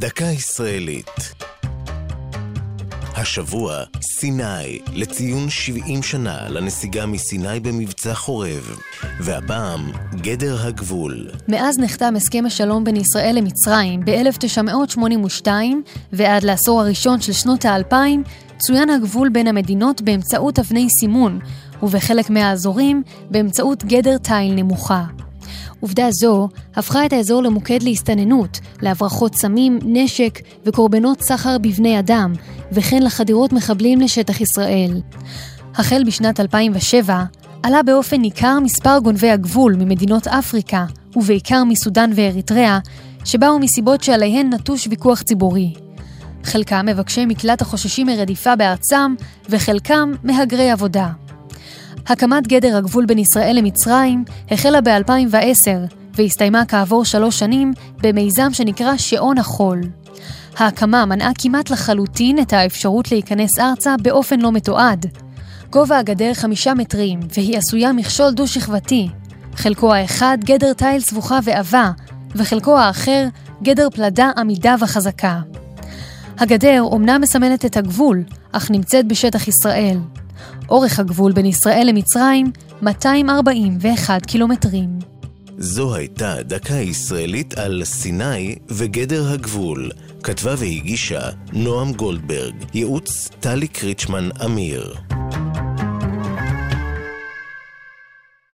דקה ישראלית. השבוע, סיני, לציון 70 שנה לנסיגה מסיני במבצע חורב. והפעם, גדר הגבול. מאז נחתם הסכם השלום בין ישראל למצרים ב-1982 ועד לעשור הראשון של שנות האלפיים, צוין הגבול בין המדינות באמצעות אבני סימון, ובחלק מהאזורים באמצעות גדר תיל נמוכה. עובדה זו הפכה את האזור למוקד להסתננות, להברחות סמים, נשק וקורבנות סחר בבני אדם, וכן לחדירות מחבלים לשטח ישראל. החל בשנת 2007 עלה באופן ניכר מספר גונבי הגבול ממדינות אפריקה, ובעיקר מסודאן ואריתריאה, שבאו מסיבות שעליהן נטוש ויכוח ציבורי. חלקם מבקשי מקלט החוששים מרדיפה בארצם, וחלקם מהגרי עבודה. הקמת גדר הגבול בין ישראל למצרים החלה ב-2010 והסתיימה כעבור שלוש שנים במיזם שנקרא שעון החול. ההקמה מנעה כמעט לחלוטין את האפשרות להיכנס ארצה באופן לא מתועד. גובה הגדר חמישה מטרים, והיא עשויה מכשול דו-שכבתי. חלקו האחד גדר תיל סבוכה ועבה, וחלקו האחר גדר פלדה עמידה וחזקה. הגדר אומנם מסמלת את הגבול, אך נמצאת בשטח ישראל. אורך הגבול בין ישראל למצרים 241 קילומטרים. זו הייתה דקה ישראלית על סיני וגדר הגבול. כתבה והגישה נועם גולדברג, ייעוץ טלי קריצ'מן אמיר.